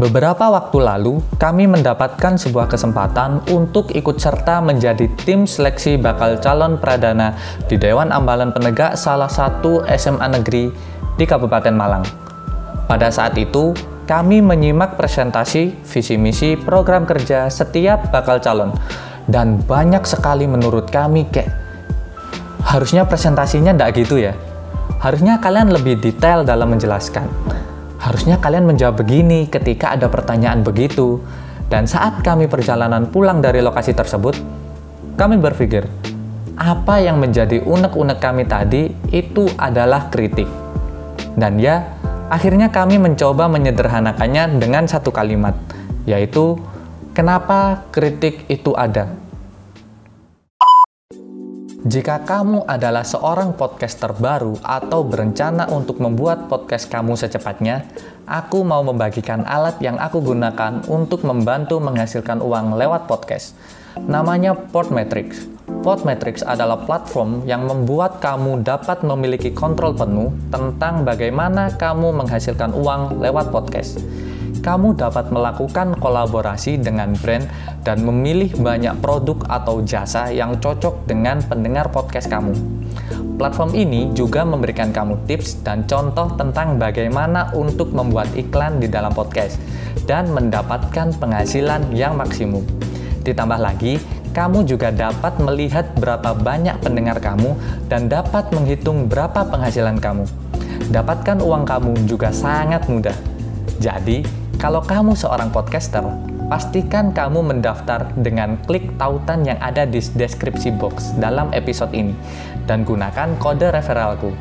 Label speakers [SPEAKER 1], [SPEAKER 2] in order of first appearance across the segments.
[SPEAKER 1] Beberapa waktu lalu, kami mendapatkan sebuah kesempatan untuk ikut serta menjadi tim seleksi bakal calon pradana di Dewan Ambalan Penegak salah satu SMA negeri di Kabupaten Malang. Pada saat itu, kami menyimak presentasi visi misi program kerja setiap bakal calon dan banyak sekali menurut kami kayak harusnya presentasinya tidak gitu ya. Harusnya kalian lebih detail dalam menjelaskan Harusnya kalian menjawab begini ketika ada pertanyaan begitu. Dan saat kami perjalanan pulang dari lokasi tersebut, kami berpikir, apa yang menjadi unek-unek kami tadi itu adalah kritik. Dan ya, akhirnya kami mencoba menyederhanakannya dengan satu kalimat, yaitu kenapa kritik itu ada. Jika kamu adalah seorang podcaster baru atau berencana untuk membuat podcast kamu secepatnya, aku mau membagikan alat yang aku gunakan untuk membantu menghasilkan uang lewat podcast. Namanya Podmetrics. Podmetrics adalah platform yang membuat kamu dapat memiliki kontrol penuh tentang bagaimana kamu menghasilkan uang lewat podcast kamu dapat melakukan kolaborasi dengan brand dan memilih banyak produk atau jasa yang cocok dengan pendengar podcast kamu. Platform ini juga memberikan kamu tips dan contoh tentang bagaimana untuk membuat iklan di dalam podcast dan mendapatkan penghasilan yang maksimum. Ditambah lagi, kamu juga dapat melihat berapa banyak pendengar kamu dan dapat menghitung berapa penghasilan kamu. Dapatkan uang kamu juga sangat mudah. Jadi, kalau kamu seorang podcaster, pastikan kamu mendaftar dengan klik tautan yang ada di deskripsi box dalam episode ini dan gunakan kode referralku.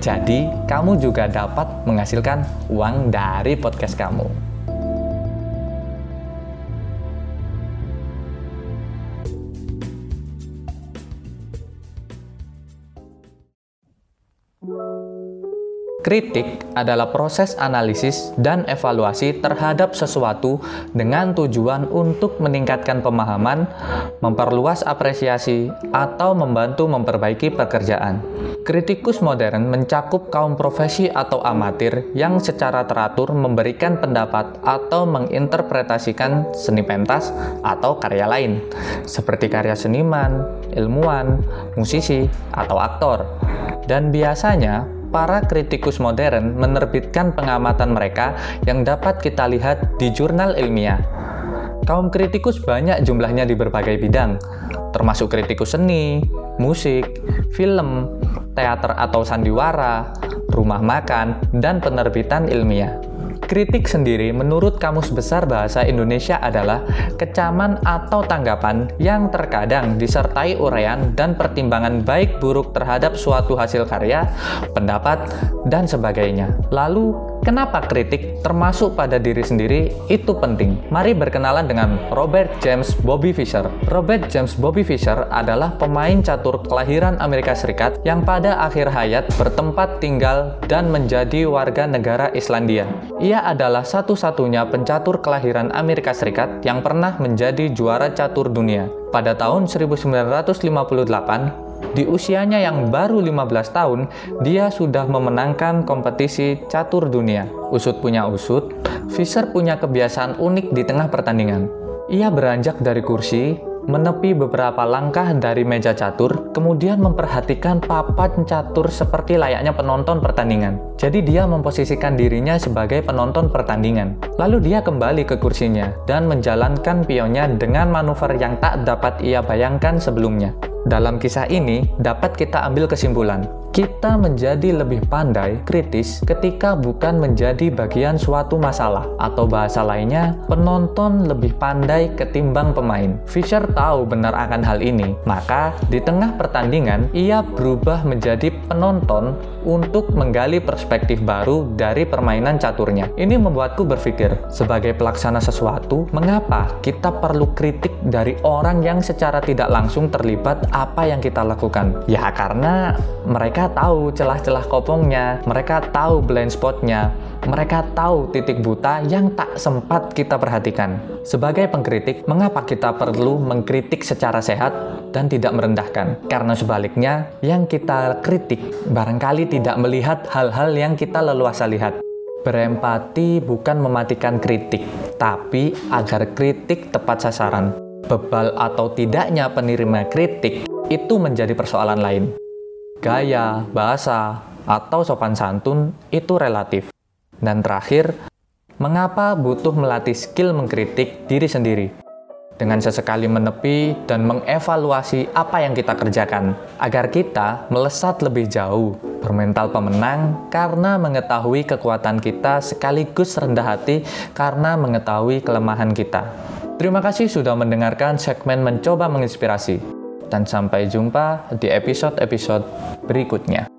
[SPEAKER 1] Jadi, kamu juga dapat menghasilkan uang dari podcast kamu. Kritik adalah proses analisis dan evaluasi terhadap sesuatu dengan tujuan untuk meningkatkan pemahaman, memperluas apresiasi, atau membantu memperbaiki pekerjaan. Kritikus modern mencakup kaum profesi atau amatir yang secara teratur memberikan pendapat atau menginterpretasikan seni pentas atau karya lain, seperti karya seniman, ilmuwan, musisi, atau aktor. Dan biasanya, para kritikus modern menerbitkan pengamatan mereka yang dapat kita lihat di jurnal ilmiah. Kaum kritikus banyak jumlahnya di berbagai bidang, termasuk kritikus seni, musik, film, teater atau sandiwara, rumah makan, dan penerbitan ilmiah. Kritik sendiri menurut Kamus Besar Bahasa Indonesia adalah kecaman atau tanggapan yang terkadang disertai uraian dan pertimbangan baik buruk terhadap suatu hasil karya, pendapat, dan sebagainya. Lalu, Kenapa kritik termasuk pada diri sendiri itu penting? Mari berkenalan dengan Robert James Bobby Fischer. Robert James Bobby Fischer adalah pemain catur kelahiran Amerika Serikat yang pada akhir hayat bertempat tinggal dan menjadi warga negara Islandia. Ia adalah satu-satunya pencatur kelahiran Amerika Serikat yang pernah menjadi juara catur dunia. Pada tahun 1958, di usianya yang baru 15 tahun, dia sudah memenangkan kompetisi catur dunia. Usut punya usut, Fischer punya kebiasaan unik di tengah pertandingan. Ia beranjak dari kursi, menepi beberapa langkah dari meja catur, kemudian memperhatikan papan catur seperti layaknya penonton pertandingan. Jadi dia memposisikan dirinya sebagai penonton pertandingan. Lalu dia kembali ke kursinya dan menjalankan pionnya dengan manuver yang tak dapat ia bayangkan sebelumnya. Dalam kisah ini, dapat kita ambil kesimpulan, kita menjadi lebih pandai, kritis, ketika bukan menjadi bagian suatu masalah, atau bahasa lainnya, penonton lebih pandai ketimbang pemain. Fisher tahu benar akan hal ini, maka di tengah pertandingan, ia berubah menjadi penonton untuk menggali perspektif baru dari permainan caturnya. Ini membuatku berpikir, sebagai pelaksana sesuatu, mengapa kita perlu kritik dari orang yang secara tidak langsung terlibat apa yang kita lakukan? Ya karena mereka tahu celah-celah kopongnya, mereka tahu blind spotnya, mereka tahu titik buta yang tak sempat kita perhatikan. Sebagai pengkritik, mengapa kita perlu mengkritik secara sehat dan tidak merendahkan? Karena sebaliknya, yang kita kritik barangkali tidak melihat hal-hal yang kita leluasa lihat. Berempati bukan mematikan kritik, tapi agar kritik tepat sasaran. Bebal atau tidaknya penerima kritik itu menjadi persoalan lain. Gaya, bahasa, atau sopan santun itu relatif. Dan terakhir, mengapa butuh melatih skill mengkritik diri sendiri? Dengan sesekali menepi dan mengevaluasi apa yang kita kerjakan, agar kita melesat lebih jauh, bermental pemenang karena mengetahui kekuatan kita sekaligus rendah hati karena mengetahui kelemahan kita. Terima kasih sudah mendengarkan segmen Mencoba Menginspirasi, dan sampai jumpa di episode-episode berikutnya.